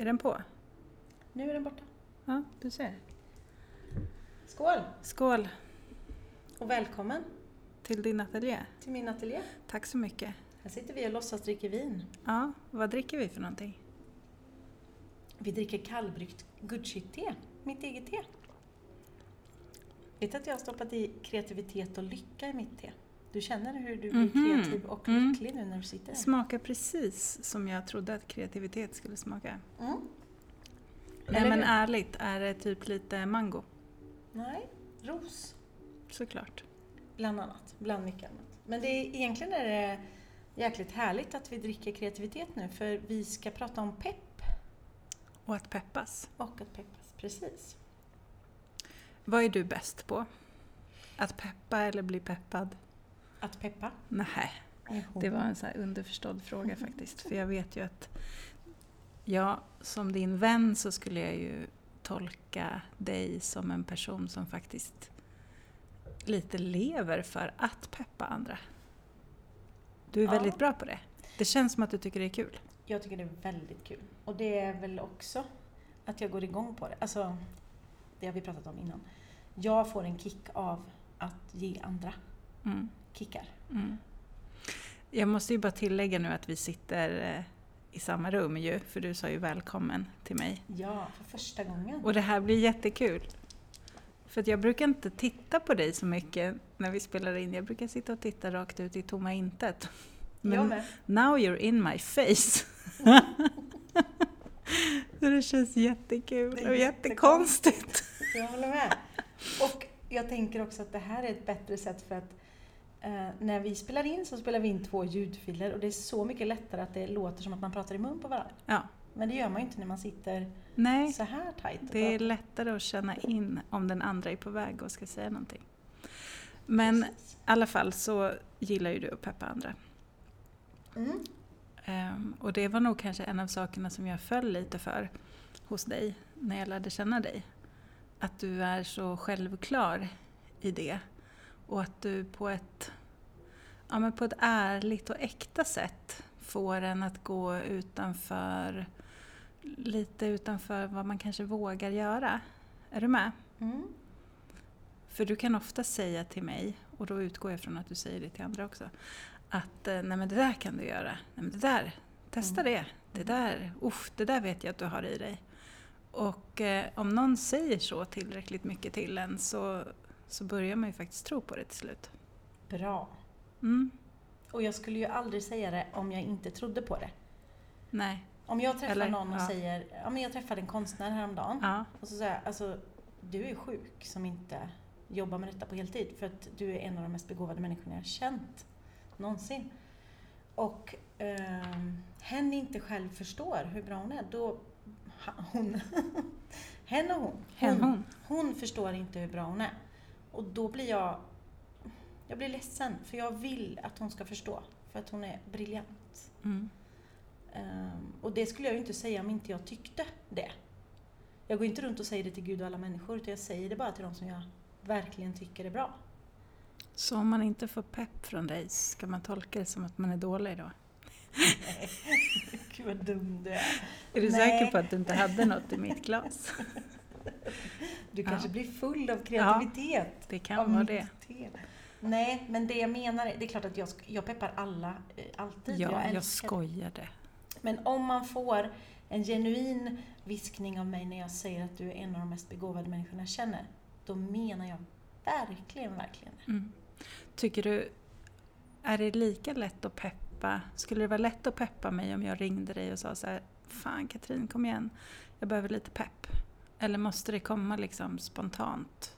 Är den på? Nu är den borta. Ja, du ser. Skål! Skål Och välkommen till din ateljé. till min ateljé. Tack så mycket. Här sitter vi och låtsas dricka vin. Ja, vad dricker vi för någonting? Vi dricker kallbryggt Gucci-te, mitt eget te. Vet du att jag har stoppat i kreativitet och lycka i mitt te? Du känner hur du blir Mhm. kreativ och Mm. lycklig nu när du sitter här? Smakar precis som jag trodde att kreativitet skulle smaka. Mm. Nej men ärligt, är det typ lite mango? Nej, ros. Såklart. Bland annat, bland mycket annat. Men det är, egentligen är det jäkligt härligt att vi dricker kreativitet nu för vi ska prata om pepp Och att peppas. och att peppas. Precis. Vad är du bäst på? Att peppa eller bli peppad? Att peppa. Nej, det var en så underförstådd fråga faktiskt. För jag vet ju att jag som din vän så skulle jag ju tolka dig som en person som faktiskt lite lever för att peppa andra. Du är Ja. väldigt bra på det. Det känns som att du tycker det är kul. Jag tycker det är väldigt kul. Och det är väl också att jag går igång på det. Alltså, det har vi pratat om innan. Jag får en kick av att ge andra Mm. Kickar. Mm. Jag måste ju bara tillägga nu att vi sitter eh, i samma rum ju, för du sa ju välkommen till mig. Ja, för första gången. Och det här blir jättekul. För jag brukar inte titta på dig så mycket när vi spelar in. Jag brukar sitta och titta rakt ut i tomma intet. jag Men med. now you're in my face. så det känns jättekul Det och jättekonstigt. Jag håller med. Och jag tänker också att det här är ett bättre sätt för att eh, när vi spelar in så spelar vi in två ljudfiler och det är så mycket lättare att det låter som att man pratar i mun på varandra. Ja. Men det gör man ju inte när man sitter Nej, så här tajt. det är lättare att känna in om den andra är på väg och ska säga någonting. Men i alla fall så gillar ju du att peppa andra. Mm. Ehm, och det var nog kanske en av sakerna som jag föll lite för hos dig när jag lärde känna dig. Att du är så självklar i det. Och att du på ett, ja, men på ett ärligt och äkta sätt får en att gå utanför, lite utanför vad man kanske vågar göra. Är du med? Mm. För du kan ofta säga till mig, och då utgår jag från att du säger det till andra också, att eh, nej men det där kan du göra, nej men det där, testa Mm. det, det där, uff, det där vet jag att du har i dig. Och eh, om någon säger så tillräckligt mycket till en så, så börjar man ju faktiskt tro på det till slut. Bra. Mm, Och jag skulle ju aldrig säga det om jag inte trodde på det. nej, Om jag träffar Eller, någon och ja. säger, ja men jag träffade en konstnär häromdagen ja, och så säger jag, alltså du är sjuk som inte jobbar med detta på heltid för att du är en av de mest begåvade människorna jag har känt någonsin. Och um, hen inte själv förstår hur bra hon är, då hon, hen och hon, hen hon. hon förstår inte hur bra hon är. Och då blir jag, jag blir ledsen för jag vill att hon ska förstå för att hon är briljant. Mm. Ehm, och det skulle jag ju inte säga om inte jag tyckte det. Jag går inte runt och säger det till Gud och alla människor utan jag säger det bara till de som jag verkligen tycker är bra. Så om man inte får pepp från dig, ska man tolka det som att man är dålig då? Nej, Gud vad dum du är. Är du Nej. säker på att du inte hade något i mitt glas? Du Ja. kanske blir full av kreativitet. Det av kan vara det. te. Nej, men det jag menar är, det är klart att jag, jag peppar alla eh, alltid. Ja, jag älskar det. skojade. Men om man får en genuin viskning av mig när jag säger att du är en av de mest begåvade människorna jag känner, då menar jag verkligen, verkligen det. Mm. Tycker du, är det lika lätt att peppa? Skulle det vara lätt att peppa mig om jag ringde dig och sa så här, Fan Katrin, kom igen, jag behöver lite pepp. Eller måste det komma liksom spontant?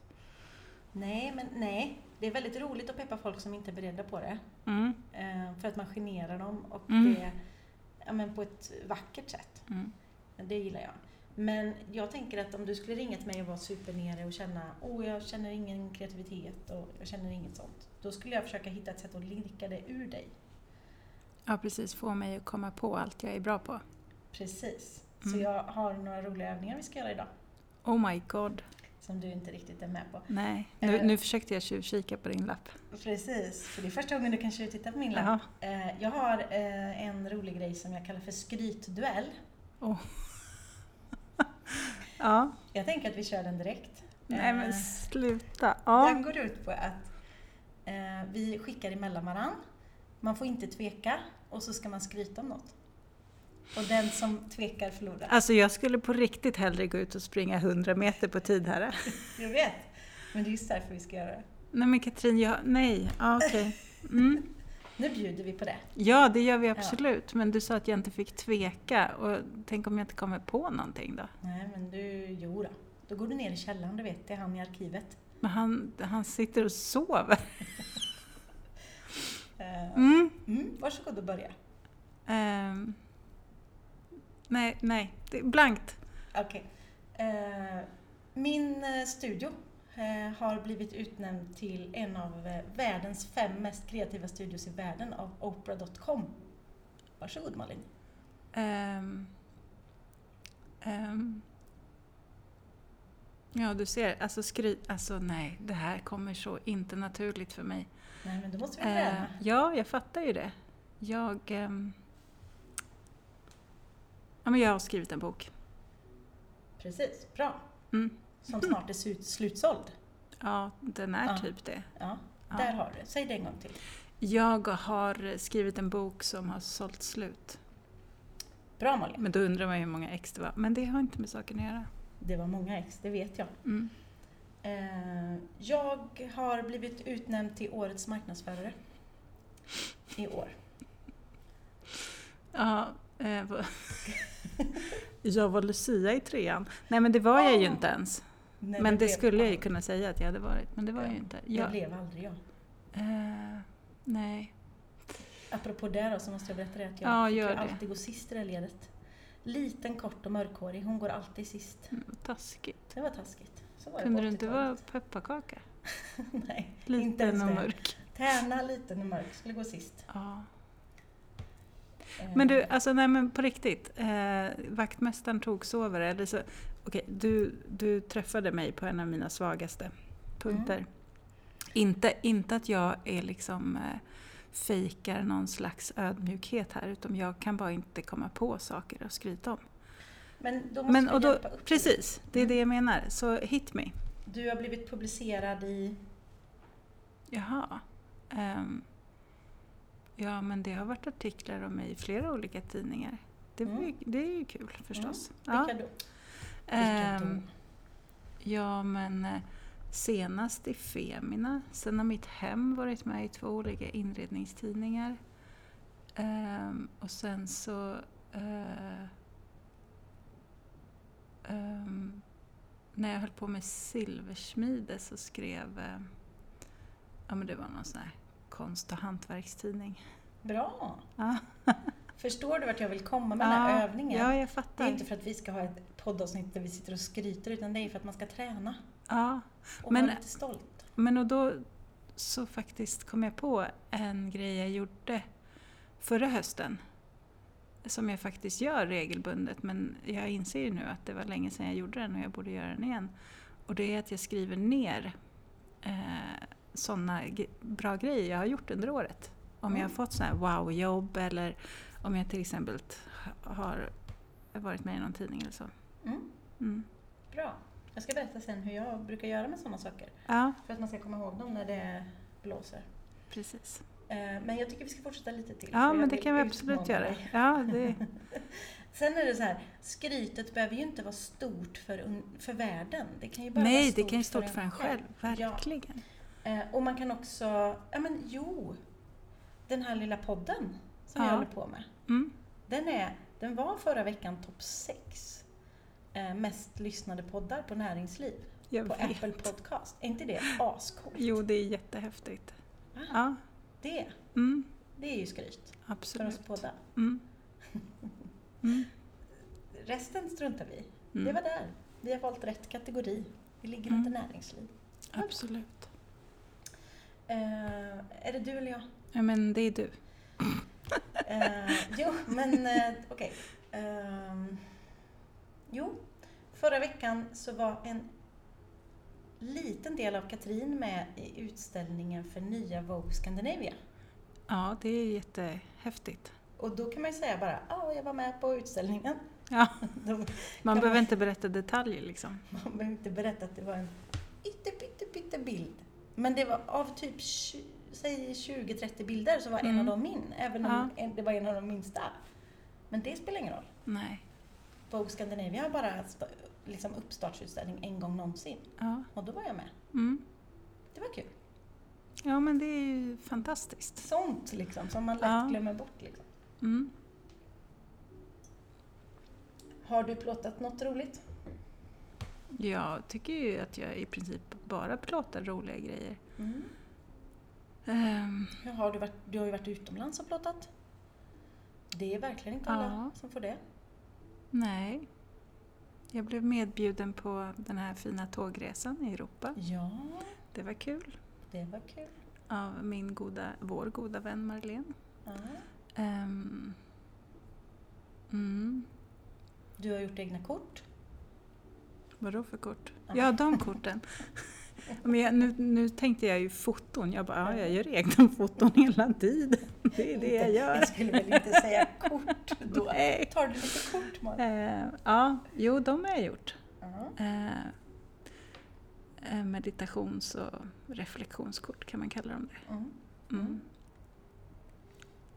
Nej, men nej. Det är väldigt roligt att peppa folk som inte är beredda på det. Mm. Eh, för att man generar dem och Mm. det ja, men på ett vackert sätt. Mm. Det gillar jag. Men jag tänker att om du skulle ringa till mig och vara supernere och känna oh, jag känner ingen kreativitet och jag känner inget sånt. Då skulle jag försöka hitta ett sätt att lirka det ur dig. Ja, precis. Få mig att komma på allt jag är bra på. Precis. Mm. Så jag har några roliga övningar vi ska göra idag. Oh my god. Som du inte riktigt är med på. Nej, nu, Eh. nu försökte jag tjuvkika på din lapp. Precis, för det är första gången du kan titta på min lapp. Eh, Jag har eh, en rolig grej som jag kallar för skrytduell. Oh. Ja. Jag tänker att vi kör den direkt. Nej men sluta. Ja. Den går ut på att vi skickar emellan varann. Man får inte tveka och så ska man skryta om något. Och den som tvekar förlorar. Alltså jag skulle på riktigt hellre gå ut och springa 100 meter på tid här. Jag vet. Men det är just därför vi ska göra det. Nej men Katrin, jag, nej. Ja, okej. Mm. Nu bjuder vi på det. Ja, det gör vi absolut. Men du sa att jag inte fick tveka. Och tänk om jag inte kommer på någonting då? Nej men du, jo då. Då går du ner i källaren, du vet, det är han i arkivet. Men han, han sitter och sover. Eh, Mm. mm, varsågod och börja. Ehm. Nej, nej. Det är blankt. Okej. Eh, min eh, studio eh, har blivit utnämnd till en av eh, världens fem mest kreativa studios i världen av Oprah.com. Varsågod Malin. Ehm. Ehm. ja, du ser. Alltså skryt. Alltså nej, det här kommer så inte naturligt för mig. Nej men då måste vi träna. ja, jag fattar ju det. Jag... ehm, ja, men jag har skrivit en bok. Precis, bra. Mm. Som snart är slut, slutsåld. Ja, den är Ja. typ det. Ja, Ja. där har du. Säg det en gång till. Jag har skrivit en bok som har sålt slut. Bra Malin. Men då undrar man ju hur många ex det var. Men det har inte med saken att göra. Det var många ex, det vet jag. Mm. Eh, jag har blivit utnämnd till Årets marknadsförare. I år. Ja, jag var Lucia i trean. Nej men det var jag ju Ah. inte ens. Nej, Men det blev skulle jag ju aldrig. kunna säga att jag hade varit. Men det var jag Ja, ju inte. Det Jag, blev aldrig jag. eh, nej. Apropå det då så måste jag berätta det att jag Ja, gör det. alltid gå sist i det här ledet. Liten, kort och mörkhårig. Hon går alltid sist. Mm, Taskigt. Det var taskigt. Var det Kunde du inte 80-talet. vara pepparkaka? Nej, inte Liten ens och det. mörk. Tärna, liten och mörk. Skulle gå sist. Ja. Eh, Men du, alltså nej men på riktigt. Eh, vaktmästaren tog sover eller så. Okej, du, du träffade mig på en av mina svagaste punkter. Mm. Inte, inte att jag är liksom eh, fejkar någon slags ödmjukhet här utan jag kan bara inte komma på saker att skryta om. Men då måste Men, och då, hjälpa upp precis, det är Mm. det jag menar. Så hit me. Du har blivit publicerad i... Jaha. Ehm, ja, men det har varit artiklar om mig i flera olika tidningar. Det, var ju, Mm. det är ju kul förstås. Vilka Ja. då? Vilka Ehm, då? ja, men eh, senast i Femina. Sen har mitt hem varit med i två olika inredningstidningar. Ehm, och sen så... eh, ehm, när jag höll på med silversmide så skrev... eh, ja, men det var någon sån här konst och hantverkstidning. Bra! Ja. Förstår du vart jag vill komma med den här Ja, övningen? Ja, jag Det fattar. är inte för att vi ska ha ett poddavsnitt där vi sitter och skryter utan det är för att man ska träna Ja. och Men- vara lite stolt. Men och då så faktiskt kom jag på en grej jag gjorde förra hösten. Som jag faktiskt gör regelbundet men jag inser ju nu att det var länge sedan jag gjorde den och jag borde göra den igen. Och det är att jag skriver ner eh, sådana bra grejer jag har gjort under året. Om jag har Mm. fått sådana här wow-jobb eller om jag till exempel har varit med i någon tidning eller så. Mm, Mm. bra. Jag ska berätta sen hur jag brukar göra med sådana saker. Ja, För att man ska komma ihåg dem när det blåser. precis. Eh, Men jag tycker vi ska fortsätta lite till. för Ja, men det kan vi absolut göra. dig. Ja, det, Sen är det så här, skrytet behöver ju inte vara stort för, för världen. Det kan ju bara Nej, vara det stort kan ju stort för en själv. Ja. Eh, Och man kan också, ja men jo, den här lilla podden som Ja. jag håller på med. Mm. Den, är, den var förra veckan topp 6 eh, mest lyssnade poddar på näringsliv Jag på vet. Apple Podcast. Är inte det ascoolt? Jo, det är jättehäftigt. Ah, Ja, Det, mm, det är ju skryt för oss absolut. båda. Mm. Mm. Resten struntar vi. Mm. Det var där. Vi har valt rätt kategori. Vi ligger Mm. under näringsliv. Absolut. Eh, är det du eller jag? Ja, men det är du. Eh, jo, men eh, okej. Ehm, jo, förra veckan så var en liten del av Katrin med i utställningen för nya Vogue Scandinavia. Ja, det är jättehäftigt. Och då kan man ju säga bara, ja, jag var med på utställningen. Ja, man man- behöver inte berätta detaljer liksom. man behöver inte berätta att det var en pytte bild. Men det var av typ säg 20-30 bilder så var en Mm. av dem min. Även om Ja. en- det var en av de minsta. Men det spelar ingen roll. Nej. Vogue Scandinavia har bara liksom uppstartsutställning en gång någonsin. Ja. Och då var jag med. Mm. Det var kul. ja, men det är ju fantastiskt. Sånt liksom som man lätt Ja. glömmer bort. Liksom. Mm. Har du plåtat något roligt? Jag tycker ju att jag i princip bara plåtar roliga grejer. Mm. Ehm, Ja, har du, varit, du har ju varit utomlands och plåtat. Det är verkligen inte alla Ja. som får det. nej. Jag blev medbjuden på den här fina tågresan i Europa. Ja, Det var kul. det var kul. Av min goda, vår goda vän Marlene. Ja. Ehm, mm. Du har gjort egna kort. Vadå för kort? Ja. De korten. Men jag, nu, nu tänkte jag ju foton. Jag bara, ja, jag gör egna foton hela tiden. Det är det jag gör. Jag skulle väl inte säga kort då. Nej. Tar du lite kort Malin? Eh, ja, jo, de har jag gjort. Eh, eh, meditations och reflektionskort kan man kalla dem det. Mm. Mm.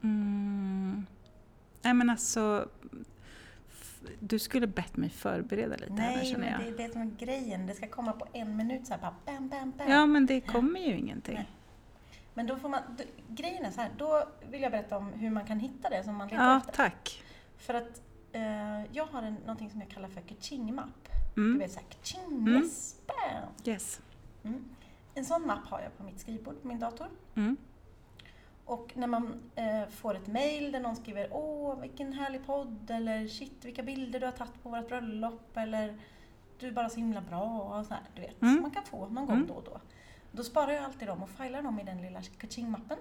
Mm. Nej men alltså, du skulle bett mig förbereda lite här Nej, känner men jag. det är det som är grejen. Det ska komma på en minut så här bara bam, bam, bam. Ja men det kommer ju ingenting. Nej. Men då får man, då, grejen är så här, då vill jag berätta om hur man kan hitta det som man letar Ja, efter. tack. För att eh, jag har en, någonting som jag kallar för kaching-mapp. Du Mm. vet såhär, kaching, Mm. yes, bam! Yes. Mm. En sån mapp har jag på mitt skrivbord på min dator. Mm. Och när man eh, får ett mail där någon skriver Åh, vilken härlig podd, eller shit, vilka bilder du har tagit på vårt bröllop, eller du är bara så himla bra, och så här, du vet. Mm. Man kan få någon gång Mm. då och då. Då sparar jag alltid dem och filar dem i den lilla kaching-mappen.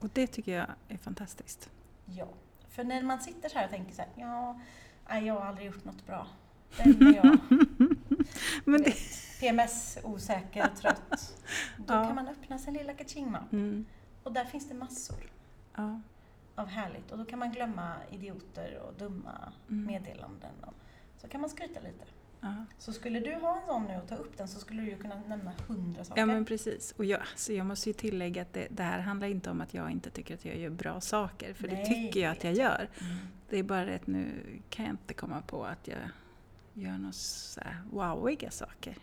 Och det tycker jag är fantastiskt. Ja. För när man sitter så här och tänker så här, ja, nej, jag har aldrig gjort något bra. Vem är jag? Men det... PMS, osäker, trött. Då Ja. kan man öppna sin lilla kaching-mapp. Mm. Och där finns det massor Ja. av härligt. Och då kan man glömma idioter och dumma Mm. meddelanden. Och så kan man skryta lite. Ja. Så skulle du ha en sån nu och ta upp den så skulle du ju kunna nämna hundra saker. ja men precis. Och jag, så jag måste ju tillägga att det, det här handlar inte om att jag inte tycker att jag gör bra saker. För det Nej, tycker jag det att jag gör. Mm. Det är bara det att nu kan jag inte komma på att jag gör några så här wowiga saker.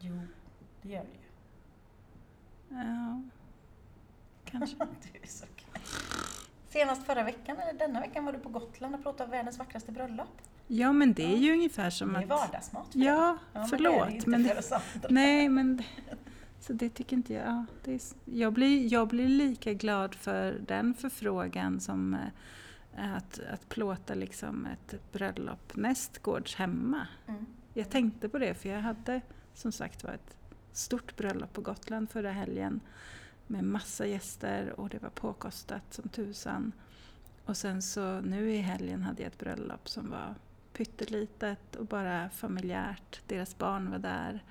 Jo, det gör du ju. Ja, kanske. Du är så. Senast förra veckan, eller denna veckan, var du på Gotland och pratade om världens vackraste bröllop. Ja, men det är Ja. ju ungefär som det är att... vardagsmat för. Ja, Ja, men förlåt. det är det inte men det, för nej, men... Så det tycker inte jag... Ja, det är, jag, blir, jag blir lika glad för den förfrågan som eh, att, att plåta liksom ett bröllop nästgårds hemma. Mm. Jag tänkte på det för jag hade som sagt var ett stort bröllop på Gotland förra helgen med massa gäster och det var påkostat som tusan. Och sen så nu i helgen hade jag ett bröllop som var pyttelitet och bara familjärt. Deras barn var där.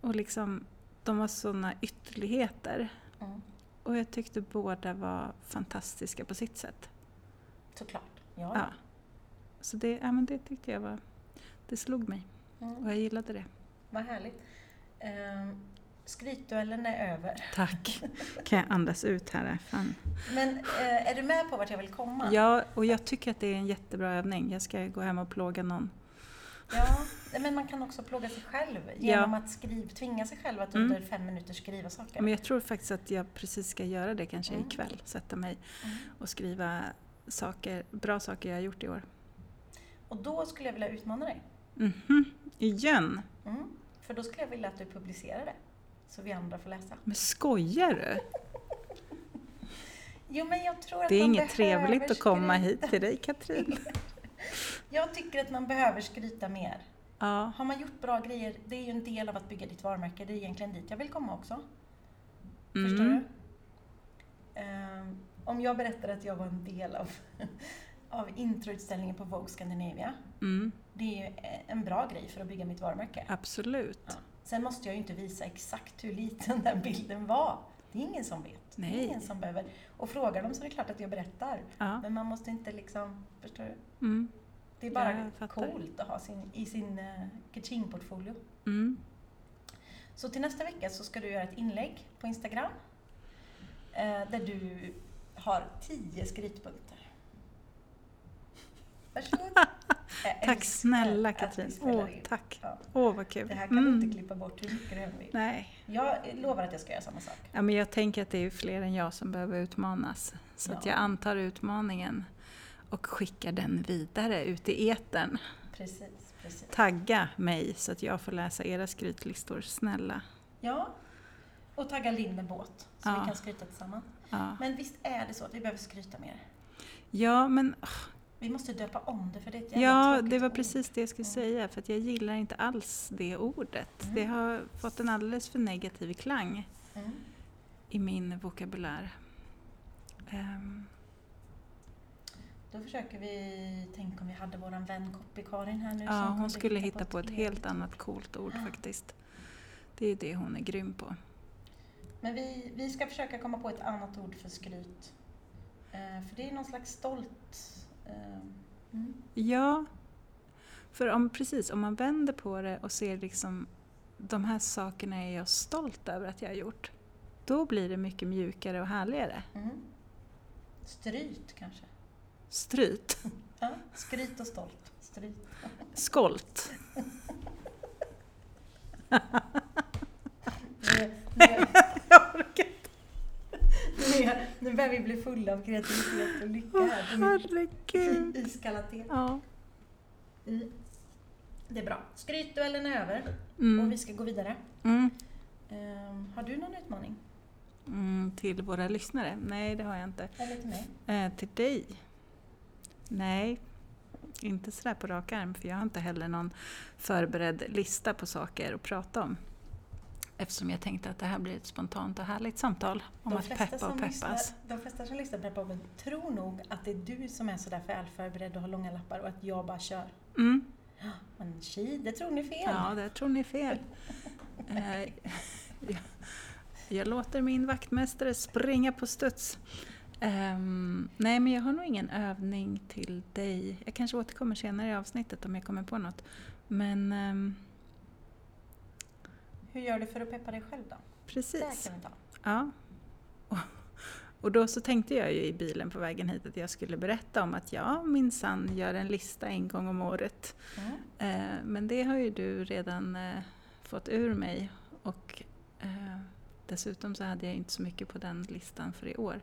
Och liksom, de var sådana ytterligheter. Mm. Och jag tyckte båda var fantastiska på sitt sätt. Såklart. Ja. Ja. Så det, ja, men det tyckte jag var... Det slog mig Mm. och jag gillade det. Vad härligt. Ehm, skrytduellen är över. Tack. Kan jag andas ut här? Fan. Men eh, är du med på vart jag vill komma? Ja, och jag tycker att det är en jättebra övning. Jag ska gå hem och plåga någon. Ja, men man kan också plåga sig själv genom att skriv, tvinga sig själv att Mm. under fem minuter skriva saker. Men jag tror faktiskt att jag precis ska göra det kanske Mm. ikväll. Sätta mig Mm. och skriva saker, bra saker jag har gjort i år. Och då skulle jag vilja utmana dig. Mhm, igen? Mm. För då skulle jag vilja att du publicerar det. Så vi andra får läsa. Men skojar du? Jo, men jag tror att Det är inget trevligt att komma hit till dig Katrin. Jag tycker att man behöver skryta mer. Ja, Har man gjort bra grejer, det är ju en del av att bygga ditt varumärke. Det är egentligen dit jag vill komma också. Förstår mm. du? Ehm, om jag berättar att jag var en del av, av introutställningen på Vogue Scandinavia. Mm, Det är ju en bra grej för att bygga mitt varumärke. absolut. Ja. Sen måste jag ju inte visa exakt hur liten den bilden var. Det är ingen som vet. Det är Nej. ingen som behöver. Och frågar dem så är det klart att jag berättar. Ja, Men man måste inte liksom, förstår du? mm. Det är bara coolt att ha sin, i sin uh, Kaching-portfolio. Mm. Så till nästa vecka så ska du göra ett inlägg på Instagram eh, där du har tio skrytpunkter. Varsågod. Tack snälla att Katrin. Åh, tack. Ja. Åh, vad kul. Det här kan Mm. du inte klippa bort hur mycket du än vill. Nej. Jag lovar att jag ska göra samma sak. Ja, men jag tänker att det är fler än jag som behöver utmanas. Så att Ja. jag antar utmaningen och skickar den vidare ut i etern. Precis, precis. Tagga mig så att jag får läsa era skrytlistor, snälla. Ja, och tagga Linden båt så Ja. vi kan skryta tillsammans. Ja, Men visst är det så att vi behöver skryta mer? ja men Vi måste döpa om det för det är ett jävla ja, det var ord. precis det jag skulle säga. För att jag gillar inte alls det ordet. Mm. Det har fått en alldeles för negativ klang Mm. i min vokabulär. Ehm, Då försöker vi, tänk om vi hade våran vän Copy-Karin här nu ja, hon skulle hitta på ett eget helt annat coolt ord Ja. faktiskt. Det är det hon är grym på. Men vi, vi ska försöka komma på ett annat ord för skryt. Eh, för det är någon slags stolt... Eh, mm. Ja, för om, precis, om man vänder på det och ser liksom de här sakerna är jag stolt över att jag har gjort. Då blir det mycket mjukare och härligare. Mm. Stryt kanske? Stryt, Ja, skryt och stolt. Stryt. skolt. Nu, nu, är- nu börjar vi bli fulla av kreativitet och lycka här. herregud. Iskalla te. Ja. Mm. Det är bra. Skrytduellen är över och Mm. vi ska gå vidare. Mm. Ehm, har du någon utmaning? Mm, till våra lyssnare? Nej, det har jag inte. Eller till mig? Eh, till dig? Nej, inte sådär på rak arm för jag har inte heller någon förberedd lista på saker att prata om. Eftersom jag tänkte att det här blir ett spontant och härligt samtal om De att peppa och peppas. lyssnar- De flesta som lyssnar på den här podden tror nog att det är du som är sådär väl förberedd och har långa lappar och att jag bara kör. Mm. Men tji, det tror ni fel. Ja, där tror ni fel. Eh, jag, jag låter min vaktmästare springa på studs. Ehm, nej, men jag har nog ingen övning till dig. Jag kanske återkommer senare i avsnittet om jag kommer på något. Men ehm, Hur gör du för att peppa dig själv då? precis. Ja. Och, och då så tänkte jag ju i bilen på vägen hit att jag skulle berätta om att jag minsann gör en lista en gång om året. Mm. Eh, men det har ju du redan eh, fått ur mig och eh, dessutom så hade jag inte så mycket på den listan för i år.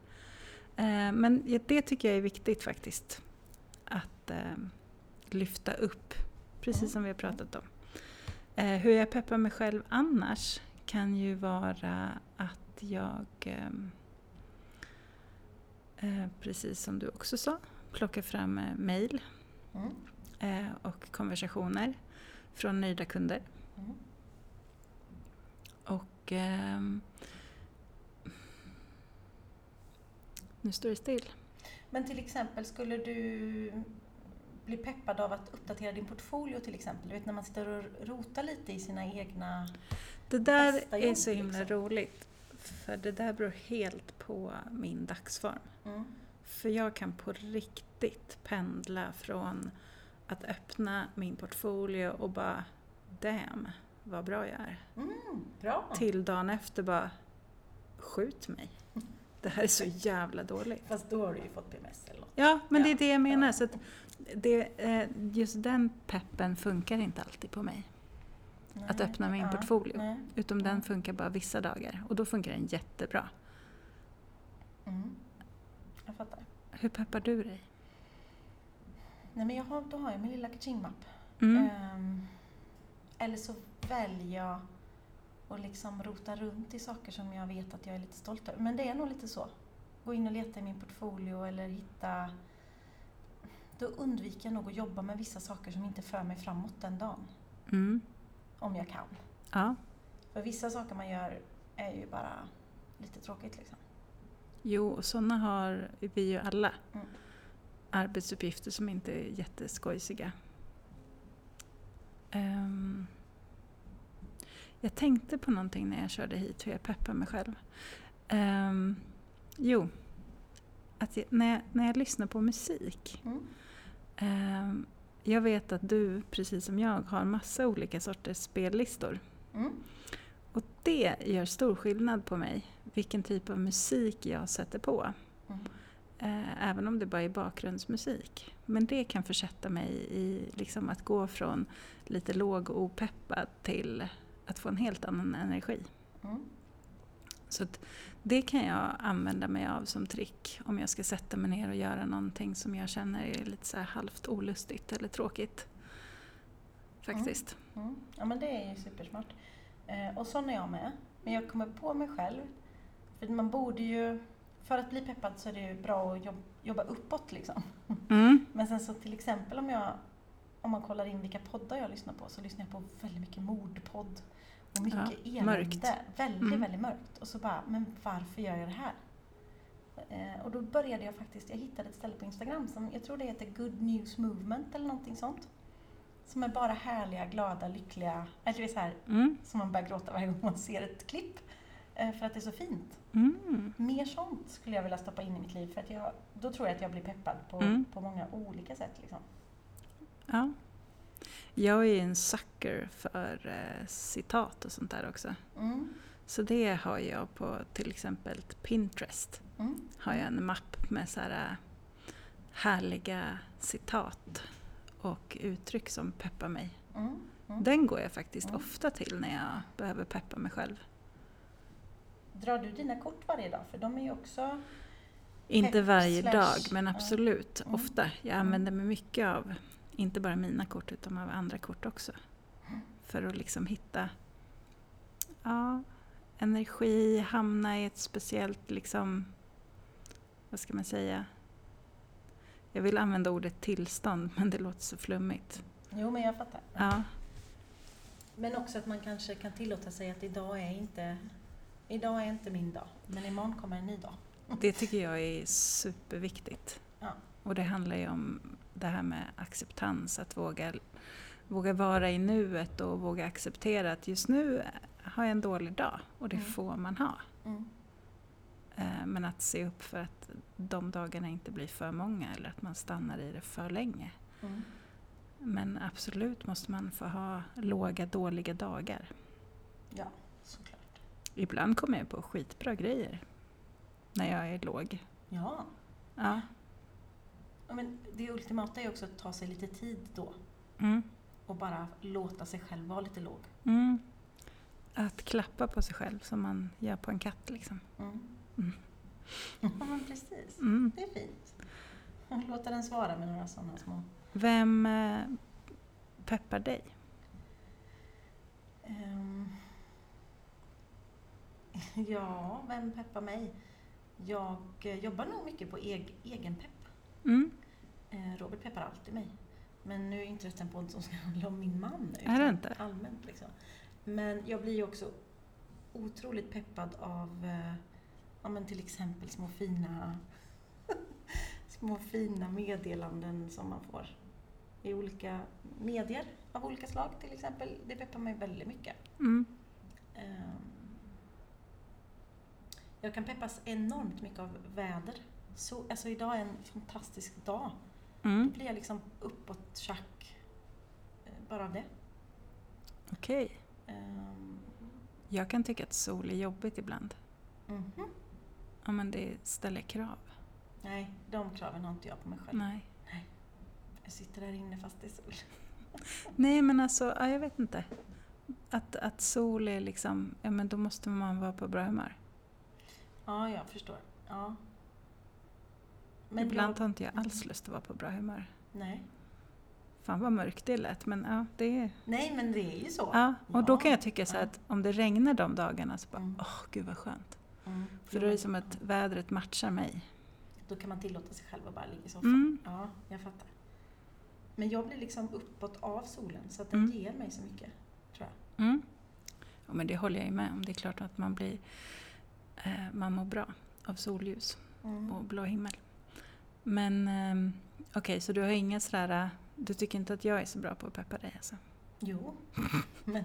Men det tycker jag är viktigt faktiskt. Att lyfta upp, precis Mm. som vi har pratat om. Eh, hur jag peppar mig själv annars kan ju vara att jag, ehm, eh, precis som du också sa, plockar fram eh, mail Mm. och konversationer från nöjda kunder. Mm. Och ehm, nu står det still. Men till exempel, skulle du bli peppad av att uppdatera din portfolio till exempel? Du vet när man sitter och rotar lite i sina egna... Det där Bästa är jobb, så himla liksom. roligt. För det där beror helt på min dagsform. Mm. För jag kan på riktigt pendla från att öppna min portfolio och bara damn vad bra jag är. Mm, bra! Till dagen efter bara skjut mig. Det här är så jävla dåligt. Fast då har du ju fått PMS eller. Ja, men det är Ja, det jag menar. ja. Så att det, eh, just den peppen funkar inte alltid på mig. Att Nej. öppna min Ja, portfolio. nej. Utom den Ja. funkar bara vissa dagar. Och då funkar den jättebra. Mm. Jag fattar. Hur peppar du dig? Nej men jag har, då har jag min lilla kaching-mapp. Mm. Ehm, eller så väljer jag att liksom rota runt i saker som jag vet att jag är lite stolt över. Men det är nog lite så. Gå in och leta i min portfolio eller hitta... Då undviker jag nog att jobba med vissa saker som inte för mig framåt den dagen. Mm. Om jag kan. Ja. För vissa saker man gör är ju bara lite tråkigt liksom. Jo, och sådana har vi ju alla. Mm. Arbetsuppgifter som inte är jätteskojsiga. Ehm, jag tänkte på någonting när jag körde hit, hur jag peppar mig själv. Ehm, jo, att jag, när, jag, när jag lyssnar på musik Mm. ehm, jag vet att du, precis som jag, har massa olika sorters spellistor. Mm. Och det gör stor skillnad på mig, vilken typ av musik jag sätter på. Mm. Eh, även om det bara är bakgrundsmusik. Men det kan försätta mig i liksom att gå från lite låg och opeppad till att få en helt annan energi. Mm. Så det kan jag använda mig av som trick om jag ska sätta mig ner och göra någonting som jag känner är lite så halvt olustigt eller tråkigt. Faktiskt. Mm. Ja men det är ju supersmart. Eh, och sån är jag med. Men jag kommer på mig själv. För man borde ju, för att bli peppad så är det ju bra att jobb, jobba uppåt liksom. Mm. Men sen så till exempel om jag, om man kollar in vilka poddar jag lyssnar på så lyssnar jag på väldigt mycket mordpodd. Och mycket Ja, elände. mörkt. Väldigt, Mm. väldigt mörkt. Och så bara, men varför gör jag det här? Eh, och då började jag faktiskt, jag hittade ett ställe på Instagram som, jag tror det heter Good News Movement eller någonting sånt. Som är bara härliga, glada, lyckliga, eller det är så här, Mm. som man börjar gråta varje gång man ser ett klipp. Eh, för att det är så fint. Mm. Mer sånt skulle jag vilja stoppa in i mitt liv för att jag, då tror jag att jag blir peppad på, Mm. på många olika sätt. Liksom. Ja. Jag är en sucker för eh, citat och sånt där också. Mm. Så det har jag på till exempel Pinterest. Mm. Har jag en mapp med så här eh, härliga citat och uttryck som peppar mig. Mm. Mm. Den går jag faktiskt Mm. ofta till när jag behöver peppa mig själv. Drar du dina kort varje dag? För de är ju också... Inte varje dag, men absolut Mm. ofta. Jag använder mig mycket av, inte bara mina kort, utan av andra kort också. För att liksom hitta ja, energi, hamna i ett speciellt, liksom, vad ska man säga? Jag vill använda ordet tillstånd, men det låter så flummigt. Jo, men jag fattar. Ja, Men också att man kanske kan tillåta sig att idag är inte, idag är inte min dag, men imorgon kommer en ny dag. det tycker jag är superviktigt. Ja. Och det handlar ju om det här med acceptans, att våga, våga vara i nuet och våga acceptera att just nu har jag en dålig dag och det Mm. får man ha. Mm. Eh, Men att se upp för att de dagarna inte blir för många eller att man stannar i det för länge. Mm. Men absolut måste man få ha låga, dåliga dagar. Ja, såklart. Ibland kommer jag på skitbra grejer när jag är låg. Ja. Ja. Ja men det ultimata är också att ta sig lite tid då Mm. och bara låta sig själv vara lite låg. Mm. Att klappa på sig själv som man gör på en katt. Liksom. Mm. Mm. Ja, men precis. Mm. Det är fint. Låta den svara med några sådana små... Vem eh, peppar dig? Ehm. Ja, vem peppar mig? Jag eh, jobbar nog mycket på eg egen pepp. Mm. Eh, Robert peppar alltid mig. Men nu är inte detta en podd som ska handla om min man. Är det utan inte? Allmänt liksom. Men jag blir ju också otroligt peppad av eh, ja, men till exempel små fina, små fina meddelanden som man får i olika medier av olika slag till exempel. Det peppar mig väldigt mycket. Mm. Ehm, Jag kan peppas enormt mycket av väder. Så, alltså idag är en fantastisk dag. Mm. blir jag liksom uppåt tjack eh, bara av det. Okej. Ehm, Jag kan tycka att sol är jobbigt ibland. mhm. Ja, men det ställer krav. Nej, de kraven har inte jag på mig själv. Nej. Jag sitter där inne fast det är sol. Nej, men alltså, ja, jag vet inte. Att, att sol är liksom, ja men då måste man vara på bra humör. Ja, jag förstår. Ja. Men Ibland har inte jag alls lust att vara på bra humör. nej. Fan vad mörkt det lät, men ja, det är... nej, men det är ju så. Ja, och då Ja, kan jag tycka så att om det regnar de dagarna så bara, åh Mm. gud vad skönt. Mm. För då är det som att vädret matchar mig. Då kan man tillåta sig själv att bara ligga i soffan. Mm. Ja, jag fattar. Men jag blir liksom uppåt av solen så att den Mm. ger mig så mycket, tror jag. Mm. Ja, men det håller jag ju med om. Det är klart att man blir, eh, man mår bra av solljus Mm. och blå himmel. Men ehm, okej, så du har inga sådär, du tycker inte att jag är så bra på att peppa dig alltså? Jo, men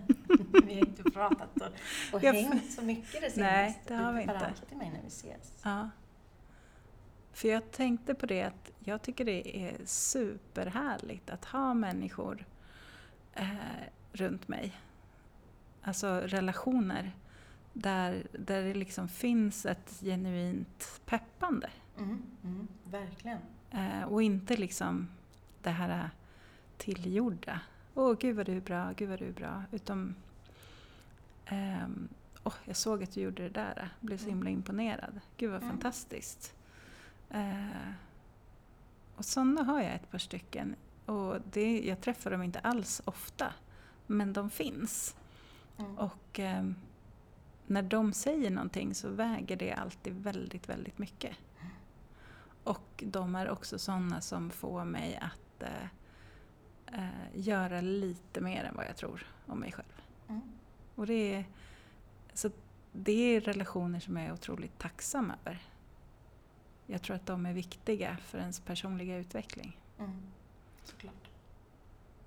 vi har inte pratat och, och Jag hängt så mycket det senaste. Nej, det har du vi peppar inte. alltid mig när vi ses. Ja. För jag tänkte på det att jag tycker det är superhärligt att ha människor eh, runt mig. Alltså relationer där, där det liksom finns ett genuint peppande. Mm, mm, verkligen. Eh, och inte liksom det här tillgjorda. Åh, gud vad du är bra, gud vad du är bra. Utan, ehm, åh, jag såg att du gjorde det där. Jag blev så himla imponerad. Gud vad Mm. fantastiskt. Eh, och sådana har jag ett par stycken. Och det, jag träffar dem inte alls ofta. Men de finns. Mm. Och ehm, när de säger någonting så väger det alltid väldigt, väldigt mycket. Och de är också sådana som får mig att eh, eh, göra lite mer än vad jag tror om mig själv. Mm. Och det är, så det är relationer som jag är otroligt tacksam över. Jag tror att de är viktiga för ens personliga utveckling. Mm. Såklart.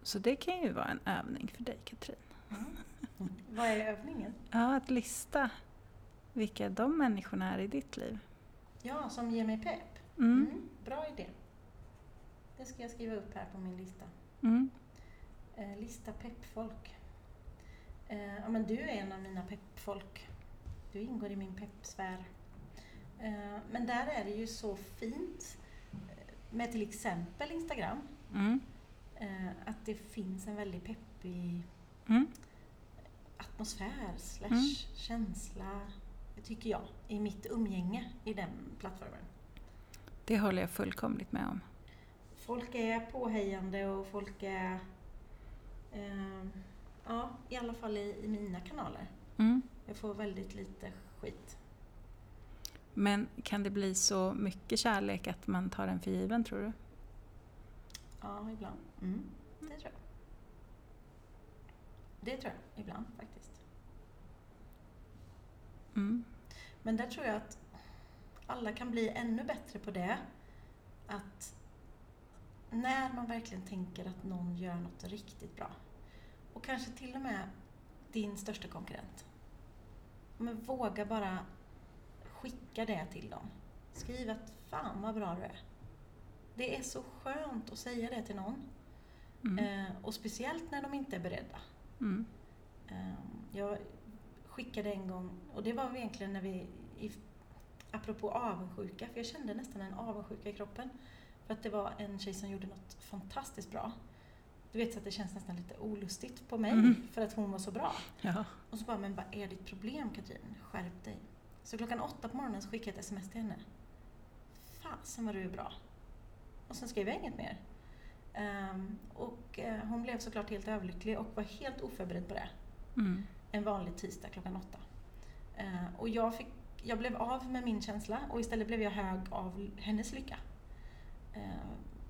Så det kan ju vara en övning för dig Katrin. Mm. Vad är övningen? Ja, att lista vilka de människorna är i ditt liv. Ja, som ger mig pepp. Mm. Mm. Bra idé. Det ska jag skriva upp här på min lista. Mm. Eh, lista peppfolk. Eh, ja, men du är en av mina peppfolk. Du ingår i min peppsfär. Eh, men där är det ju så fint eh, med till exempel Instagram. Mm. Eh, att det finns en väldigt peppig Mm. atmosfär slash Mm. känsla, tycker jag, i mitt umgänge i den plattformen. Det håller jag fullkomligt med om. Folk är påhejande och folk är, eh, ja, i alla fall i, i mina kanaler. Mm. Jag får väldigt lite skit. Men kan det bli så mycket kärlek att man tar den för given tror du? Ja, ibland. Mm, det tror jag. Det tror jag, ibland faktiskt. Mm. Men där tror jag att alla kan bli ännu bättre på det. Att när man verkligen tänker att någon gör något riktigt bra och kanske till och med din största konkurrent. Men våga bara skicka det till dem. Skriv att fan vad bra du är. Det är så skönt att säga det till någon. Mm. Eh, och speciellt när de inte är beredda. Mm. Eh, Jag skickade en gång, och det var egentligen när vi, i, apropå avundsjuka, för jag kände nästan en avundsjuka i kroppen. För att det var en tjej som gjorde något fantastiskt bra. Du vet så att det känns nästan lite olustigt på mig Mm. för att hon var så bra. Ja. Och så bara, men vad är ditt problem Katrin? Skärp dig. Så klockan åtta på morgonen så skickade jag ett sms till henne. Fasen vad du är bra. Och sen skrev jag inget mer. Ehm, och eh, hon blev såklart helt överlycklig och var helt oförberedd på det. Mm. En vanlig tisdag klockan åtta. Eh, och jag, fick, jag blev av med min känsla och istället blev jag hög av hennes lycka. Eh,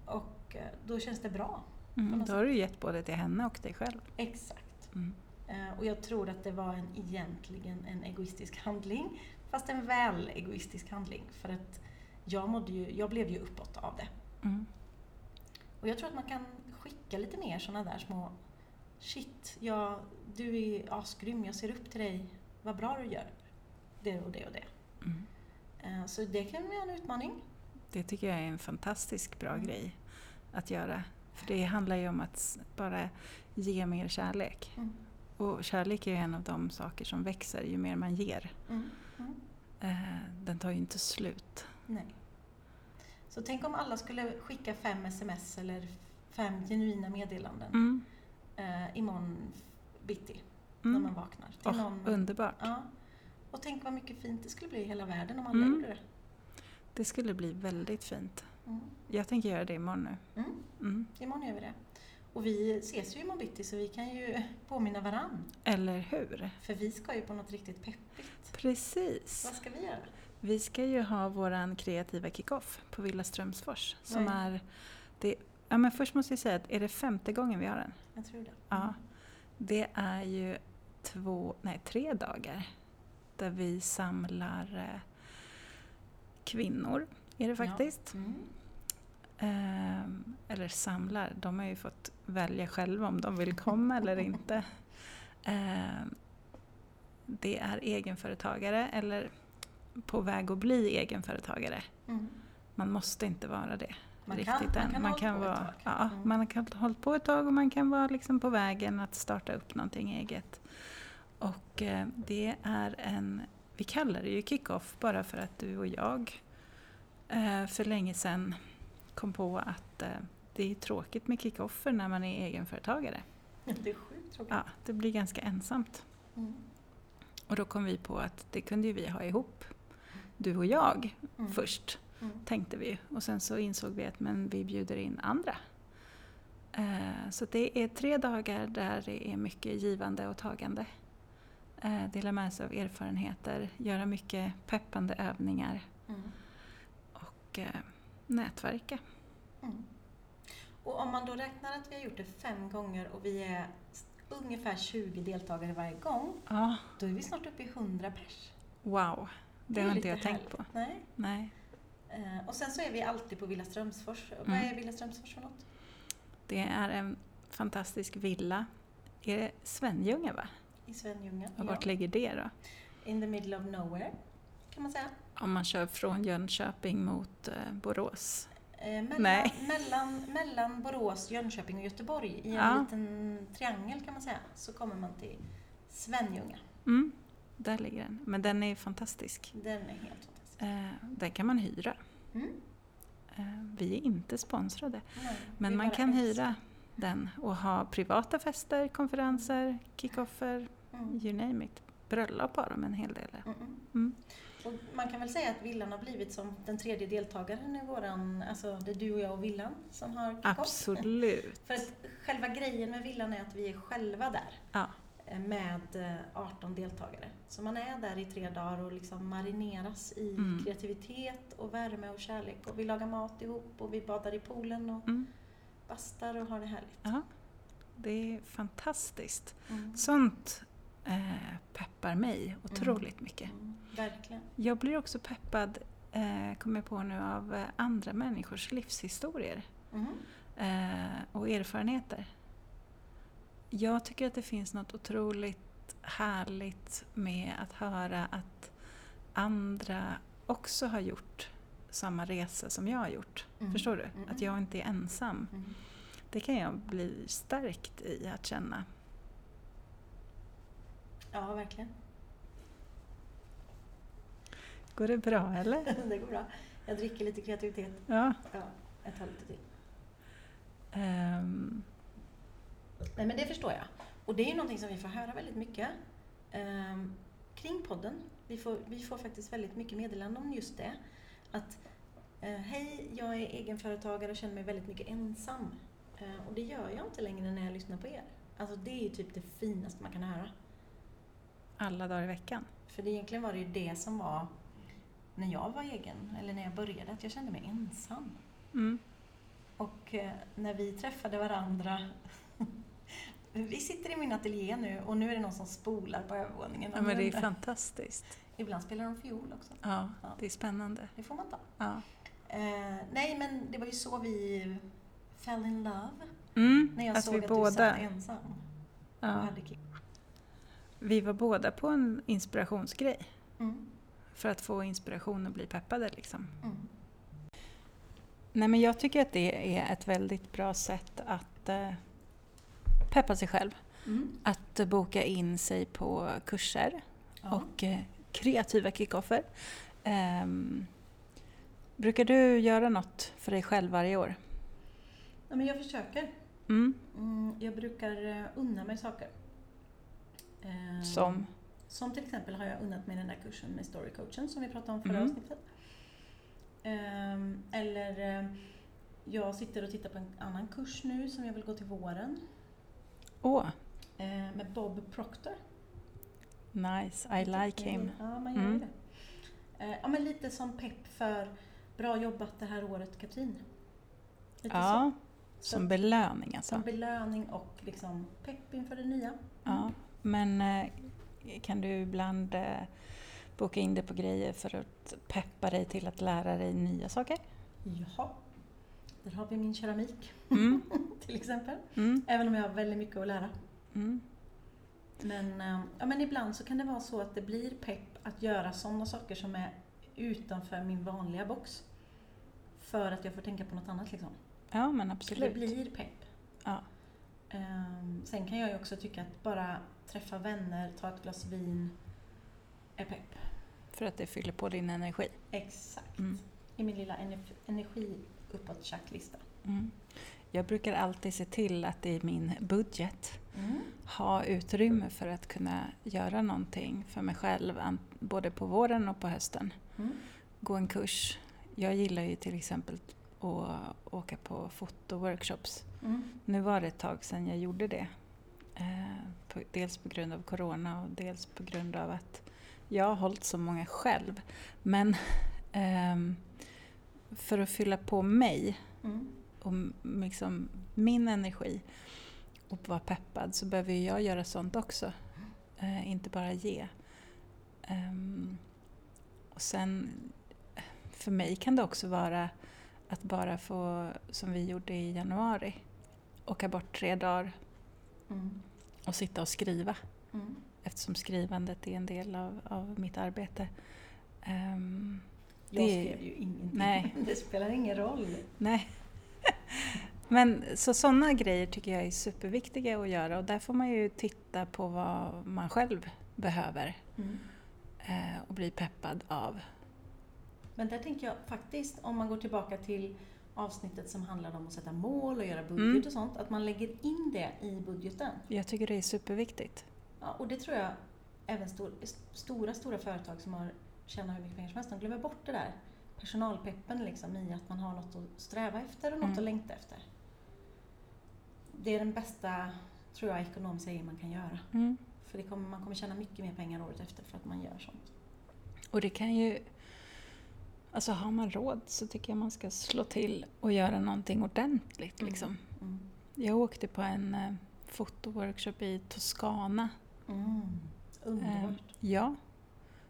och eh, då känns det bra. Mm. Då har du gett både till henne och dig själv. Exakt. Mm. Eh, Och jag tror att det var en, egentligen en egoistisk handling, fast en väl egoistisk handling. För att jag, mådde ju, jag blev ju uppåt av det. Mm. Och jag tror att man kan skicka lite mer sådana där små Shit, jag, du är asgrym, jag ser upp till dig, vad bra du gör. Det och det och det. Mm. Eh, Så det kan vara en utmaning. Det tycker jag är en fantastiskt bra Mm. grej att göra. För det handlar ju om att bara ge mer kärlek. Mm. Och kärlek är ju en av de saker som växer ju mer man ger. Mm. Mm. Eh, den tar ju inte slut. Nej. Så tänk om alla skulle skicka fem sms eller fem genuina meddelanden Mm. eh, imorgon bitti. när man Mm. vaknar. Till Åh, någon, underbart. ja. Och tänk vad mycket fint det skulle bli i hela världen om alla Mm. gjorde det. Det skulle bli väldigt fint. Mm. Jag tänker göra det imorgon nu. Mm. Mm. Imorgon gör vi det. Och vi ses ju imorgon bitti så vi kan ju påminna varann. Eller hur? För vi ska ju på något riktigt peppigt. Precis. Vad ska vi göra? Vi ska ju ha våran kreativa kick-off på Villa Strömsfors. Som är är... Det, ja, men först måste jag säga att är det femte gången vi har den? Jag tror det. Ja. Det är ju två, nej tre dagar där vi samlar eh, kvinnor, är det faktiskt. Mm. Ehm, eller samlar, de har ju fått välja själva om de vill komma eller inte. Ehm, det är egenföretagare eller på väg att bli egenföretagare. Mm. man måste inte vara det Man riktigt kan, man än. kan, man kan hållit på vara, ett tag. ja, Mm. man kan ha hållit på ett tag och man kan vara liksom på vägen att starta upp någonting eget. Och eh, det är en, vi kallar det ju kick-off bara för att du och jag eh, för länge sedan kom på att eh, det är tråkigt med kick-offer när man är egenföretagare. Det är sjukt tråkigt. Ja, det blir ganska ensamt. Mm. Och då kom vi på att det kunde ju vi ha ihop, du och jag, Mm. först Mm. tänkte vi. Och sen så insåg vi att men vi bjuder in andra. Så det är tre dagar där det är mycket givande och tagande. Eh, dela med sig av erfarenheter, göra mycket peppande övningar Mm. och eh, nätverka. Mm. Och om man då räknar att vi har gjort det fem gånger och vi är ungefär 20 deltagare varje gång, Ja, då är vi snart uppe i 100 pers. wow. Det är har inte jag tänkt härligt. på. Nej. Nej. Eh, Och sen så är vi alltid på Villa Strömsfors. Vad Mm. är Villa Strömsfors för något? Det är en fantastisk villa. Är det Svenljunga va? I Svenljunga. Och vart ligger det då? In the middle of nowhere, kan man säga. Om man kör från Jönköping mot eh, Borås. Eh, mellan, Nej. mellan, mellan Borås, Jönköping och Göteborg, i en Ja. liten triangel kan man säga, så kommer man till Svenljunga. Mm, där ligger den. Men den är fantastisk. Den är helt fantastisk. Eh, den kan man hyra. Mm. Eh, vi är inte sponsrade. Nej, Men man kan hyra den och ha privata fester, konferenser, kickoffer, Mm. you name it. Bröllop har de en hel del. Mm. Och man kan väl säga att Villan har blivit som den tredje deltagaren i våran, alltså det är du och jag och Villan som har kick-off. Absolut. För att själva grejen med Villan är att vi är själva där. Ja. eh, Med eh, 18 deltagare. Så man är där i tre dagar och liksom marineras i Mm. kreativitet och värme och kärlek. Och vi lagar mat ihop och vi badar i poolen och Mm. bastar och har det härligt. Ja. Det är fantastiskt. Mm. Sånt eh, peppar mig otroligt mycket. Mm. Verkligen. Jag blir också peppad, eh, kommer jag på nu, av eh, andra människors livshistorier Mm. eh, och erfarenheter. Jag tycker att det finns något otroligt härligt med att höra att andra också har gjort samma resa som jag har gjort. Mm. Förstår du? Mm. Att jag inte är ensam. Mm. Det kan jag bli stärkt i att känna. Ja, verkligen. Går det bra eller? det går bra. Jag dricker lite kreativitet. Ja. Ja, jag tar lite till. Ehm, Nej, men det förstår jag. Och det är ju någonting som vi får höra väldigt mycket ehm, kring podden. Vi får, vi får faktiskt väldigt mycket meddelanden om just det. Att eh, hej, jag är egenföretagare och känner mig väldigt mycket ensam. Eh, och det gör jag inte längre när jag lyssnar på er. Alltså det är ju typ det finaste man kan höra. Alla dagar i veckan. För det, egentligen var det ju det som var när jag var egen, eller när jag började, att jag kände mig ensam. Mm. Och eh, när vi träffade varandra Vi sitter i min ateljé nu och nu är det någon som spolar på övervåningen. Ja, men det är fantastiskt. Ibland spelar de fiol också. Ja, Ja. det är spännande. Det får man ta. Ja. Eh, nej, men det var ju så vi fell in love. Mm, När jag att såg vi att båda, du satt ensam och ja, hade kick. Vi var båda på en inspirationsgrej. Mm, För att få inspiration och bli peppade liksom. mm, Nej men jag tycker att det är ett väldigt bra sätt att eh, peppa sig själv. mm. Att eh, boka in sig på kurser Ja. och eh, kreativa kickoffer. Ehm, brukar du göra något för dig själv varje år? ja, men jag försöker. Mm. Mm, jag brukar eh, unna mig saker. Eh, Som? Som till exempel har jag unnat mig den där kursen med storycoachen som vi pratade om förra Mm. avsnittet. Ehm, eller eh, jag sitter och tittar på en annan kurs nu som jag vill gå till våren. Åh, eh, med Bob Proctor. nice, I like him. Ja, man gör Mm. det. Eh, ja, men lite som pepp för bra jobbat det här året Katrin. Lite Ja, så. som Så- belöning alltså. Som belöning och liksom pepp inför det nya. Ja, men eh, kan du ibland eh, boka in dig på grejer för att peppa dig till att lära dig nya saker? Jaha. Där har vi min keramik Mm. till exempel. Mm. Även om jag har väldigt mycket att lära. Mm. Men, eh, ja, men ibland så kan det vara så att det blir pepp att göra sådana saker som är utanför min vanliga box. för att jag får tänka på något annat liksom. Ja, men Så det absolut. blir pepp. Ja. Ehm, sen kan jag ju också tycka att bara träffa vänner, ta ett glas vin är pepp. För att det fyller på din energi. Exakt. Mm. I min lilla energi, energi uppåt checklista. Mm. Jag brukar alltid se till att i min budget Mm. ha utrymme för att kunna göra någonting för mig själv, både på våren och på hösten. Mm. Gå en kurs. Jag gillar ju till exempel att åka på fotoworkshops. Mm. Nu var det ett tag sedan jag gjorde det. Eh, dels på grund av Corona och dels på grund av att jag har hållit så många själv. Men ehm, för att fylla på mig Mm. och liksom min energi och vara peppad så behöver jag göra sånt också. Eh, inte bara ge. Ehm, och sen, för mig kan det också vara att bara få, som vi gjorde i januari, åka bort tre dagar Mm. Och sitta och skriva. Mm. Eftersom skrivandet är en del av, av mitt arbete. Ehm, Jag Det- skrev ju ingenting. Nej. Det spelar ingen roll. Nej. Men så sådana grejer tycker jag är superviktiga att göra och där får man ju titta på vad man själv behöver Mm. eh, och bli peppad av. Men där tänker jag faktiskt, om man går tillbaka till avsnittet som handlade om att sätta mål och göra budget Mm. och sånt, att man lägger in det i budgeten. Jag tycker det är superviktigt. Ja, och det tror jag även stor, stora, stora företag som har tjänar hur mycket pengar som helst, de glömmer bort det där personalpeppen liksom i att man har något att sträva efter och något Mm. att längta efter. Det är den bästa, tror jag, ekonomiska grejen man kan göra. Mm. För det kommer, man kommer tjäna mycket mer pengar året efter för att man gör sånt. Och det kan ju... Alltså har man råd så tycker jag man ska slå till och göra någonting ordentligt. Mm. Liksom. Mm. Jag åkte på en eh, fotoworkshop i Toscana. Mm. Underbart. Eh, ja.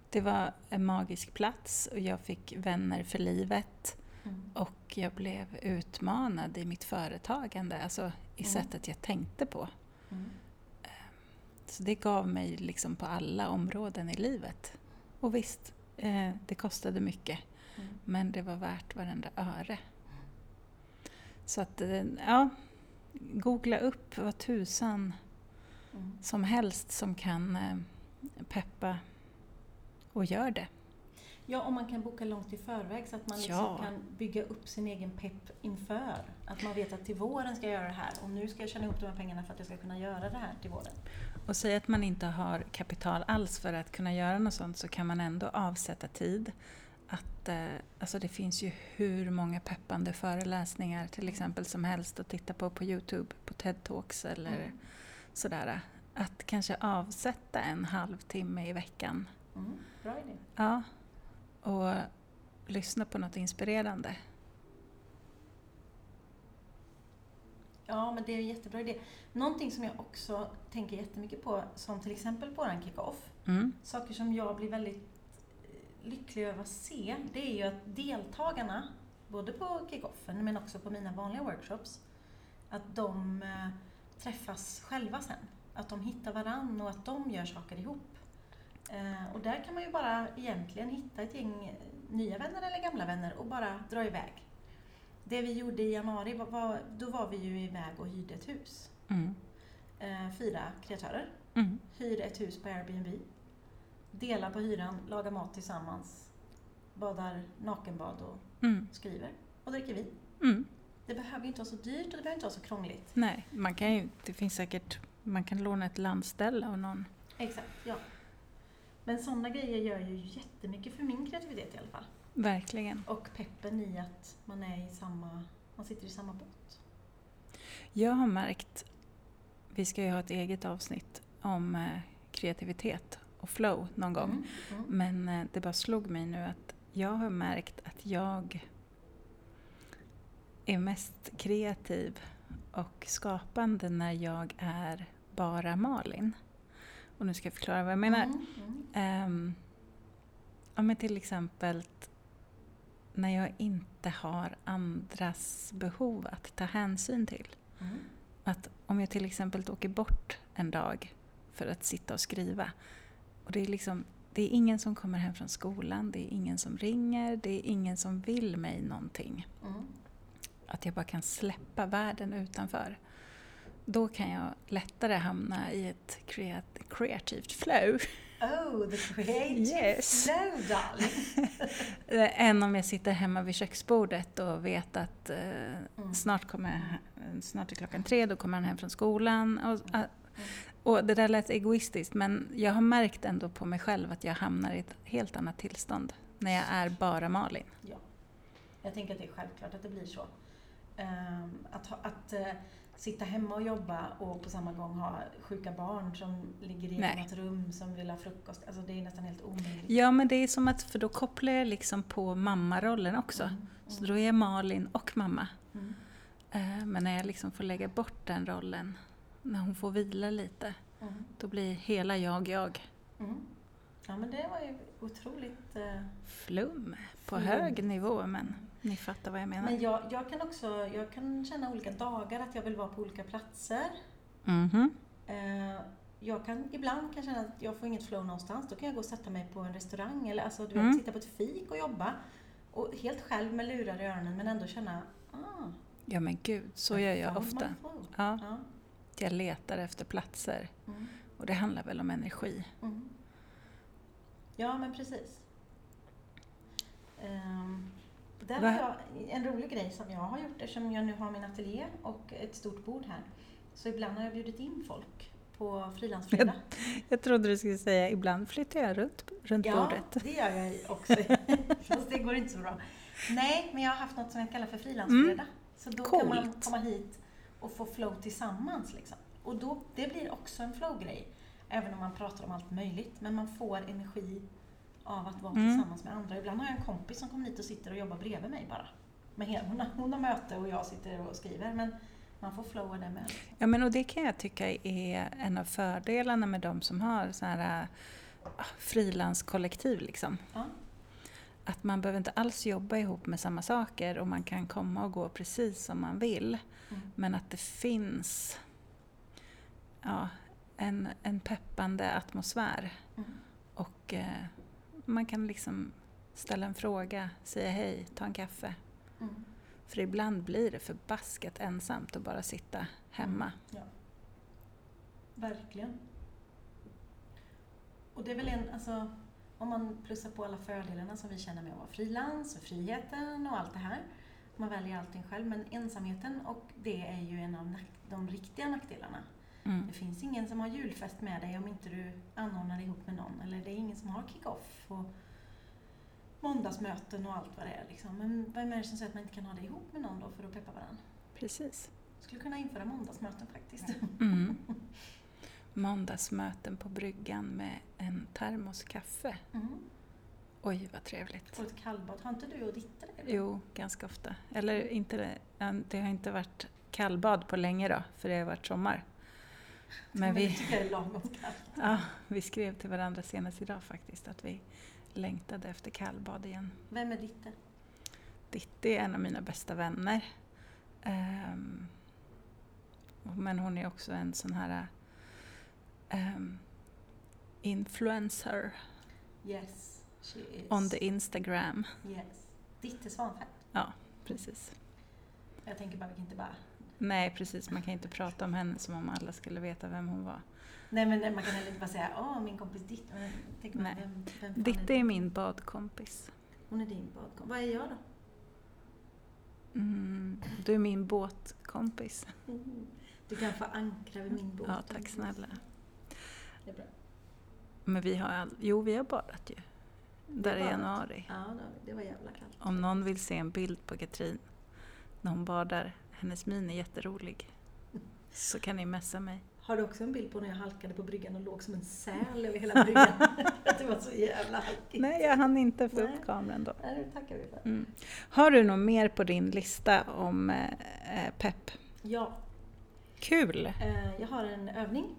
Det var en magisk plats och jag fick vänner för livet. Mm. Och jag blev utmanad i mitt företagande, alltså i Mm. sättet jag tänkte på. Mm. Så det gav mig liksom på alla områden i livet. Och visst, eh, det kostade mycket. Mm. Men det var värt varenda öre. Så att, eh, ja, googla upp vad tusan Mm. som helst som kan eh, peppa och gör det. Ja, om man kan boka långt i förväg så att man liksom Ja. kan bygga upp sin egen pepp inför. Att man vet att till våren ska jag göra det här och nu ska jag tjäna ihop de här pengarna för att jag ska kunna göra det här till våren. Och säg att man inte har kapital alls för att kunna göra något sånt så kan man ändå avsätta tid. Att, eh, alltså det finns ju hur många peppande föreläsningar till exempel som helst att titta på på Youtube, på TED Talks eller Mm. sådär. Att kanske avsätta en halvtimme i veckan. Mm. Bra idé. Ja. Och lyssna på något inspirerande. Ja, men det är en jättebra idé. Någonting som jag också tänker jättemycket på, som till exempel på våran kick-off, Mm. saker som jag blir väldigt lycklig över att se, det är ju att deltagarna, både på kick-offen men också på mina vanliga workshops, att de eh, träffas själva sen. Att de hittar varann och att de gör saker ihop. Eh, och där kan man ju bara egentligen hitta ett gäng eh, nya vänner eller gamla vänner och bara dra iväg. Det vi gjorde i januari, var, då var vi ju iväg och hyrde ett hus. Mm. Fyra kreatörer Mm. hyr ett hus på Airbnb, delar på hyran, lagar mat tillsammans, badar nakenbad och Mm. skriver och dricker vin. Mm. Det behöver inte vara så dyrt och det behöver inte vara så krångligt. Nej, man kan ju, det finns säkert, man kan låna ett landställe av någon. Exakt, ja. Men sådana grejer gör ju jättemycket för min kreativitet i alla fall. Verkligen. Och peppen i att man är i samma, man sitter i samma båt. Jag har märkt, vi ska ju ha ett eget avsnitt om eh, kreativitet och flow någon gång. Mm, mm, Men eh, det bara slog mig nu att jag har märkt att jag är mest kreativ och skapande när jag är bara Malin. Och nu ska jag förklara vad jag menar. Mm, Ehm, ja, men till exempel när jag inte har andras behov att ta hänsyn till. mm, Att om jag till exempel åker bort en dag för att sitta och skriva och det är liksom det är ingen som kommer hem från skolan, det är ingen som ringer, det är ingen som vill mig någonting. Mm. Att jag bara kan släppa världen utanför. Då kan jag lättare hamna i ett kreat- kreativt flow. Oh, the creative Yes. flow darling. Än om jag sitter hemma vid köksbordet och vet att eh, Mm. snart, kommer, snart är klockan tre, då kommer han hem från skolan. Och, Mm. Och det där lät egoistiskt men jag har märkt ändå på mig själv att jag hamnar i ett helt annat tillstånd när jag är bara Malin. Ja. Jag tänker att det är självklart att det blir så. Ehm, att ha, att eh, sitta hemma och jobba och på samma gång ha sjuka barn som ligger i Nej. ett rum som vill ha frukost. Alltså det är nästan helt omöjligt. Ja men det är som att, för då kopplar jag liksom på mammarollen också. Mm, Så då är jag Malin och mamma. mm, Eh, Men när jag liksom får lägga bort den rollen, när hon får vila lite, mm, då blir hela jag jag. mm. Ja men det var ju otroligt... eh, Flum på Flum. hög nivå men ni fattar vad jag menar. Men jag, jag kan också jag kan känna olika dagar att jag vill vara på olika platser. Mhm. Eh, jag kan ibland kan känna att jag får inget flow någonstans. Då kan jag gå och sätta mig på en restaurang eller alltså, du vet, Mm. sitta på ett fik och jobba. Och helt själv med lurar i öronen men ändå känna ah, Ja men gud, så gör jag ofta. Ja, Ja. jag letar efter platser. Mm. Och det handlar väl om energi. Mm. Ja, men precis. Um, där har jag en rolig grej som jag har gjort eftersom jag nu har min ateljé och ett stort bord här. Så ibland har jag bjudit in folk på frilansfredag. Jag trodde du skulle säga ibland flyttar jag runt, runt Ja, bordet. det gör jag också. Fast det går inte så bra. Nej, men jag har haft något som jag kallar för frilansfredag. Så då kan man Mm. Coolt. komma hit och få flow tillsammans. Liksom. Och då, det blir också en flow-grej. Även om man pratar om allt möjligt. Men man får energi av att vara Mm. tillsammans med andra. Ibland har jag en kompis som kommer hit och sitter och jobbar bredvid mig bara. Hela, hon, har, hon har möte och jag sitter och skriver. Men man får flowa det med. Ja men och det kan jag tycka är en av fördelarna med de som har så här äh, frilanskollektiv liksom. Ja. Att man behöver inte alls jobba ihop med samma saker och man kan komma och gå precis som man vill. Mm. Men att det finns ja, en, en peppande atmosfär. Mm. Och eh, man kan liksom ställa en fråga, säga hej, ta en kaffe. Mm. För ibland blir det förbaskat ensamt att bara sitta hemma. Ja. Verkligen. Och det är väl en, alltså, om man plussar på alla fördelarna som vi känner med att vara frilans och friheten och allt det här. Man väljer allting själv, men ensamheten och det är ju en av de riktiga nackdelarna. Mm. Det finns ingen som har julfest med dig om inte du anordnar ihop med någon. Eller det är ingen som har kick-off och måndagsmöten och allt vad det är. Liksom. Men vem är det som säger att man inte kan ha det ihop med någon då för att peppa varandra? Precis. Skulle kunna införa måndagsmöten faktiskt. Mm. Måndagsmöten på bryggan med en termos kaffe. Mm. Oj, vad trevligt. Få ett kallbad. Har inte du och Ditte det? Jo, ganska ofta. Eller inte, det- det har inte varit kallbad på länge då, för det har varit sommar. Men vi, tycker jag är lagom kallt. ja, vi skrev till varandra senast idag faktiskt att vi längtade efter kallbad igen. Vem är Ditte? Ditti är en av mina bästa vänner. Ehm, men hon är också en sån här ehm, influencer Yes, she is. on the Instagram. Yes. Ditte Svanfält. Precis. Jag tänker bara, vi kan inte bara... Nej, precis. Man kan inte prata om henne som om alla skulle veta vem hon var. Nej men nej, man kan heller inte bara säga åh min kompis Ditte. Man, Nej. vem, vem Ditti det? är min badkompis. Hon är din badkompis. Vad är jag då? Mm, du är min båtkompis. Du kan få ankra vid min båt. Ja, tack snälla. Det är bra. Men vi har all... Jo, vi har badat ju. Där i januari. Ja, det var- jävla kallt. Om någon vill se en bild på Katrin när hon badar, hennes min är jätterolig, så kan ni messa mig. Har du också en bild på när jag halkade på bryggan och låg som en säl över hela bryggan? det var så jävla halkigt. Nej, jag hann inte få upp kameran då. Nej, det tackar vi för. Mm. Har du något mer på din lista om eh, eh, pepp? Ja, Kul! eh, jag har en övning.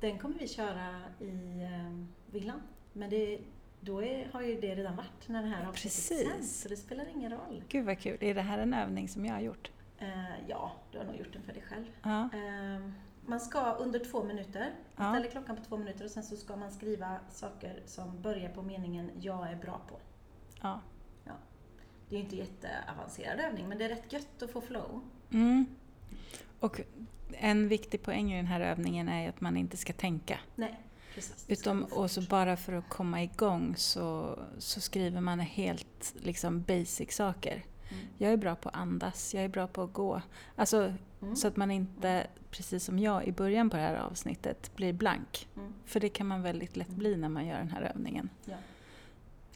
Den kommer vi köra i eh, villan. Men det, då är, har ju det redan varit när det här avsnittet Precis. sänds, så det spelar ingen roll. Gud vad kul! Är det här en övning som jag har gjort? Eh, ja, du har nog gjort den för dig själv. Ja. Eh, Man ska under två minuter, man ställer klockan på två minuter och sen så ska man skriva saker som börjar på meningen jag är bra på. Ja. Det är ju inte jätteavancerad övning men det är rätt gött att få flow. Mm. Och en viktig poäng i den här övningen är att man inte ska tänka. Nej, precis. Utom, och så bara för att komma igång så, så skriver man helt liksom basic saker. Mm. Jag är bra på att andas, jag är bra på att gå. Alltså, Mm. Så att man inte, precis som jag i början på det här avsnittet, blir blank. Mm. För det kan man väldigt lätt bli när man gör den här övningen.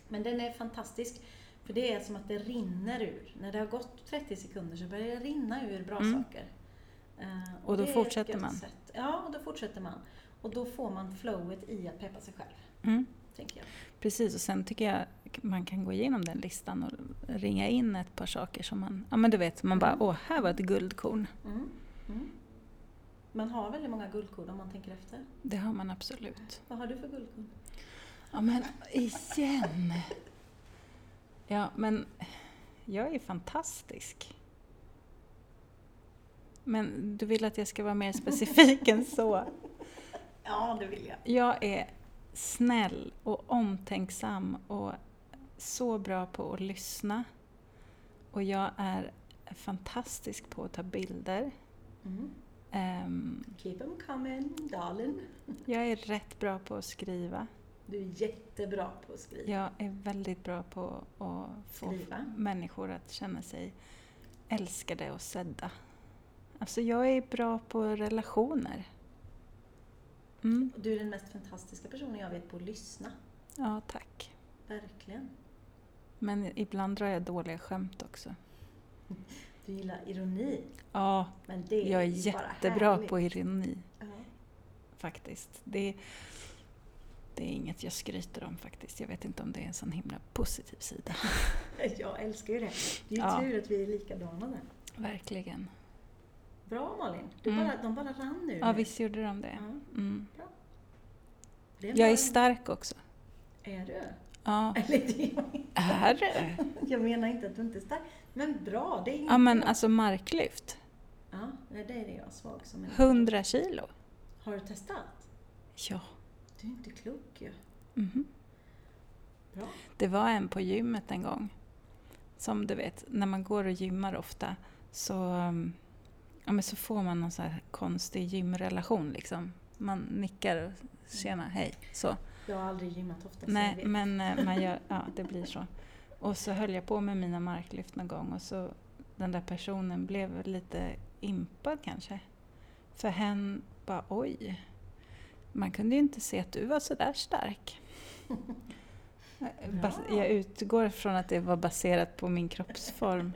Men den är fantastisk. För det är som att det rinner ur. När det har gått 30 sekunder så börjar det rinna ur bra Mm. saker. Eh, Och då fortsätter man. Sätt. Ja, och då fortsätter man. Och då får man flowet i att peppa sig själv, Mm. tänker jag. Precis, och sen tycker jag man kan gå igenom den listan och ringa in ett par saker som man, ja men du vet, man bara Mm. åh, här var ett guldkorn. Mm. Mm. Man har väldigt många guldkorn om man tänker efter. Det har man absolut. Vad har du för guldkorn? Ja men igen! Ja men jag är fantastisk. Men du vill att jag ska vara mer specifik än så? Ja, det vill jag. Jag är snäll och omtänksam och så bra på att lyssna. Och jag är fantastisk på att ta bilder. Mm. Ehm, Keep them coming, darling. jag är rätt bra på att skriva. Du är jättebra på att skriva. Jag är väldigt bra på att få Skriva. människor att känna sig älskade och sedda. Alltså jag är bra på relationer. Mm. Du är den mest fantastiska personen jag vet på att lyssna. Ja, tack. Verkligen. Men ibland drar jag dåliga skämt också. Du gillar ironi. Ja, Men det är jag är jättebra härligt. på ironi Ja. faktiskt. Det, det är inget jag skryter om faktiskt. Jag vet inte om det är en sån himla positiv sida. Jag älskar ju det. Det är ju Ja. tur att vi är likadana där. Verkligen. Bra Malin. Du Mm. bara, de bara rann nu. Ja, visst gjorde de det. Ja. Mm. Det Jag är stark också. Är du? Ja. Eller det Är du? Jag menar inte att du inte är stark. Men bra, det är inte Ja men jag. alltså marklyft. Ja, det är jag svag som en... 100 kilo. Har du testat? Ja. Du är inte klok ju. Mhm. Bra. Det var en på gymmet en gång. Som du vet, när man går och gymmar ofta så, um, ja, men så får man någon så här konstig gymrelation. Liksom. Man nickar och tjena, hej. Så. Jag har aldrig gymmat ofta Nej, men eh, man gör, ja, det blir så. Och så höll jag på med mina marklyft någon gång och så den där personen blev lite impad kanske. För hen bara oj, man kunde ju inte se att du var så där stark. Bas- jag utgår från att det var baserat på min kroppsform.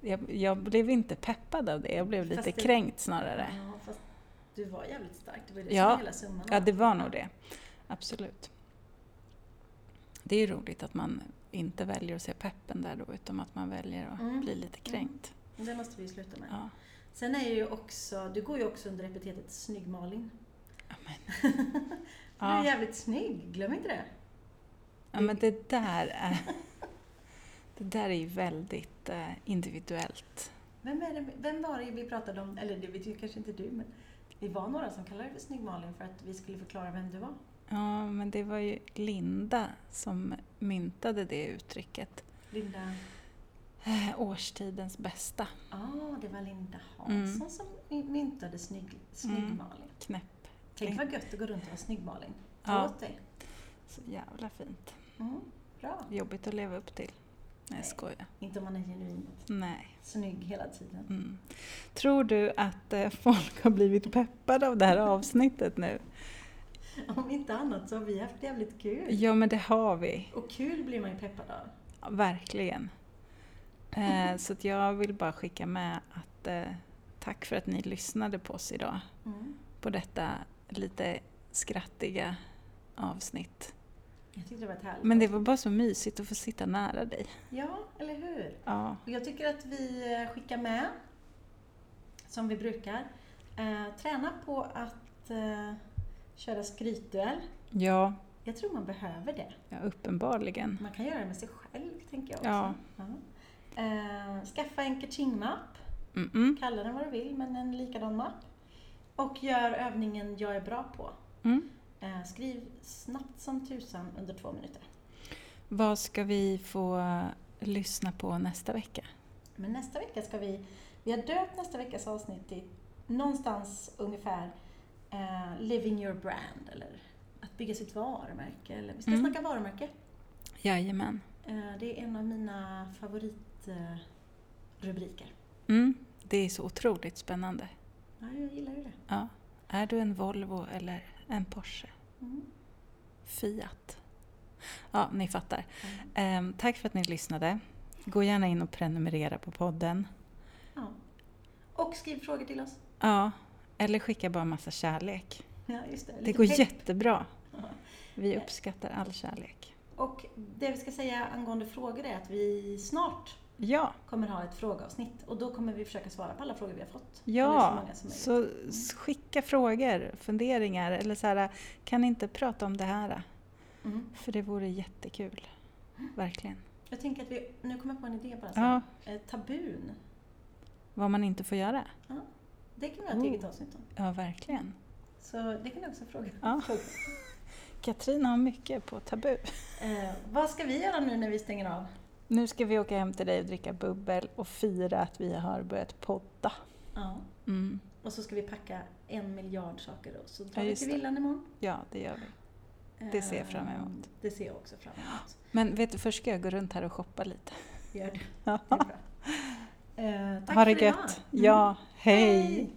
Jag, jag blev inte peppad av det, jag blev lite det- kränkt snarare. Ja, fast du var jävligt stark. Det var det Ja. som hela summan Ja, det var nog det. Absolut. Det är ju roligt att man inte väljer att se peppen där då, utan att man väljer att Mm. bli lite kränkt. Det måste vi sluta med. Ja. Sen är ju också, du går ju också under epitetet snygg Malin. Ja, men, Du är ja. jävligt snygg, glöm inte det. ja, men det där är... Det där är ju väldigt eh, individuellt. Vem, är det, vem var det vi pratade om, eller det vet ju kanske inte du, men vi var några som kallade dig för snygg Malin för att vi skulle förklara vem du var. Ja, men det var ju Linda som myntade det uttrycket. Linda, Eh, årstidens bästa. ja ah, det var Linda Hansson Mm. som my- myntade snygg, snygg Mm. Malin. Knäpp. Tänk vad gött att gå runt och vara snygg Malin. Ja. Dig. Så jävla fint. Mm, bra. Jobbigt att leva upp till. Nej, jag skojar. Inte om man är genuint Nej. snygg hela tiden. Mm. Tror du att eh, folk har blivit peppade av det här avsnittet nu? Om inte annat så har vi haft jävligt kul. Ja, men det har vi. Och kul blir man ju peppad av. Ja, verkligen. Eh, så att jag vill bara skicka med att eh, tack för att ni lyssnade på oss idag. Mm. På detta lite skrattiga avsnitt. Jag tyckte det var ett härligt Men det var bara så mysigt att få sitta nära dig. Ja, eller hur? Ja, Och jag tycker att vi eh, skickar med, som vi brukar, eh, träna på att eh, köra skrytduell. ja, Jag tror man behöver det. ja uppenbarligen. Man kan göra det med sig själv, tänker jag också. Ja. Ja. Eh, skaffa en kaching-mapp. Mm-mm. Kalla den vad du vill, men en likadan mapp. Och gör övningen jag är bra på. Mm. Eh, skriv snabbt som tusan under två minuter. Vad ska vi få lyssna på nästa vecka? Men nästa vecka ska vi, vi har döpt nästa veckas avsnitt till någonstans ungefär eh, Living your brand eller att bygga sitt varumärke. Eller, vi ska Mm. snacka varumärke. Jajamän. Eh, det är en av mina favoritrubriker. Rubriker. Mm. Det är så otroligt spännande. ja, jag gillar ju det. Ja. Är du en Volvo eller en Porsche? Mm. Fiat? Ja, ni fattar. Mm. Ehm, tack för att ni lyssnade. Gå gärna in och prenumerera på podden. Ja. Och skriv frågor till oss. Ja, eller skicka bara massa kärlek. Ja, just det. Det går pepp. jättebra. Ja. Vi uppskattar all kärlek. Och det vi ska säga angående frågor är att vi snart Ja, kommer ha ett frågeavsnitt och då kommer vi försöka svara på alla frågor vi har fått. Så ja. möjligt. Så s- skicka frågor, funderingar eller så här, kan ni inte prata om det här? Mm. För det vore jättekul. Verkligen. Jag tänker att vi, nu kommer jag på en idé bara. Så. Ja, Eh, tabun, vad man inte får göra. det kan vi ha ett Oh. eget avsnitt om. Ja, verkligen. Så det kan du också fråga. Ja. Katrin har mycket på tabu. Eh, vad ska vi göra nu när vi stänger av? Nu ska vi åka hem till dig och dricka bubbel och fira att vi har börjat podda. Ja. Mm. Och så ska vi packa en miljard saker och så Ja, drar vi just till villan imorgon. Ja, det gör vi. Det ser jag fram emot. Eh, Det ser jag också fram emot. Men vet du, först ska jag gå runt här och shoppa lite. Gör det. Ja. det är bra. Eh, tack ha för det idag. gött. Mm. Ja, hej. Hej.